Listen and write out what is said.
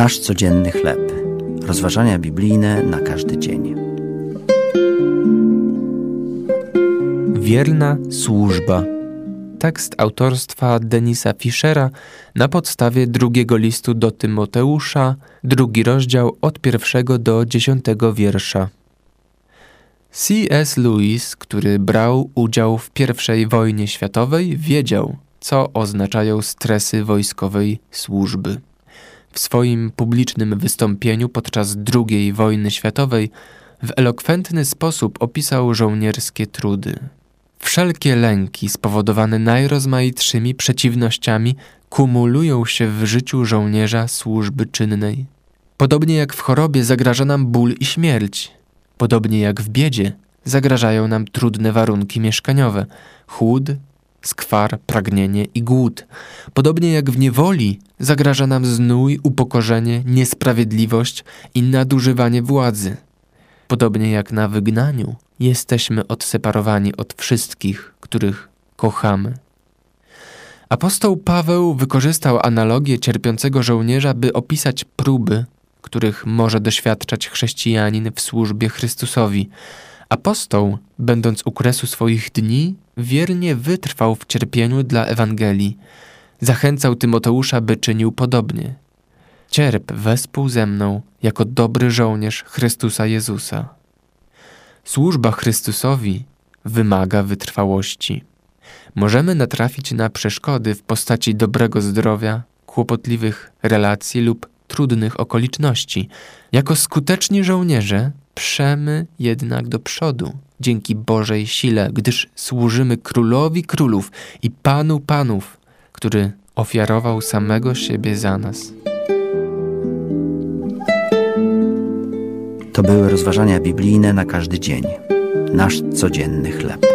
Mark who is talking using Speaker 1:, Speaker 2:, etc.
Speaker 1: Nasz codzienny chleb. Rozważania biblijne na każdy dzień.
Speaker 2: Wierna służba. Tekst autorstwa Denisa Fischera na podstawie drugiego listu do Tymoteusza, drugi rozdział od pierwszego do dziesiątego wiersza. C.S. Lewis, który brał udział w I wojnie światowej, wiedział, co oznaczają stresy wojskowej służby. W swoim publicznym wystąpieniu podczas II wojny światowej w elokwentny sposób opisał żołnierskie trudy. Wszelkie lęki spowodowane najrozmaitszymi przeciwnościami kumulują się w życiu żołnierza służby czynnej. Podobnie jak w chorobie zagraża nam ból i śmierć, podobnie jak w biedzie zagrażają nam trudne warunki mieszkaniowe, chłód, skwar, pragnienie i głód. Podobnie jak w niewoli zagraża nam znój, upokorzenie, niesprawiedliwość i nadużywanie władzy. Podobnie jak na wygnaniu jesteśmy odseparowani od wszystkich, których kochamy. Apostoł Paweł wykorzystał analogię cierpiącego żołnierza, by opisać próby, których może doświadczać chrześcijanin w służbie Chrystusowi. Apostoł, będąc u kresu swoich dni, wiernie wytrwał w cierpieniu dla Ewangelii. Zachęcał Tymoteusza, by czynił podobnie. Cierp wespół ze mną jako dobry żołnierz Chrystusa Jezusa. Służba Chrystusowi wymaga wytrwałości. Możemy natrafić na przeszkody w postaci dobrego zdrowia, kłopotliwych relacji lub trudnych okoliczności. Jako skuteczni żołnierze przemy jednak do przodu dzięki Bożej sile, gdyż służymy królowi królów i panu panów, który ofiarował samego siebie za nas.
Speaker 1: To były rozważania biblijne na każdy dzień. Nasz codzienny chleb.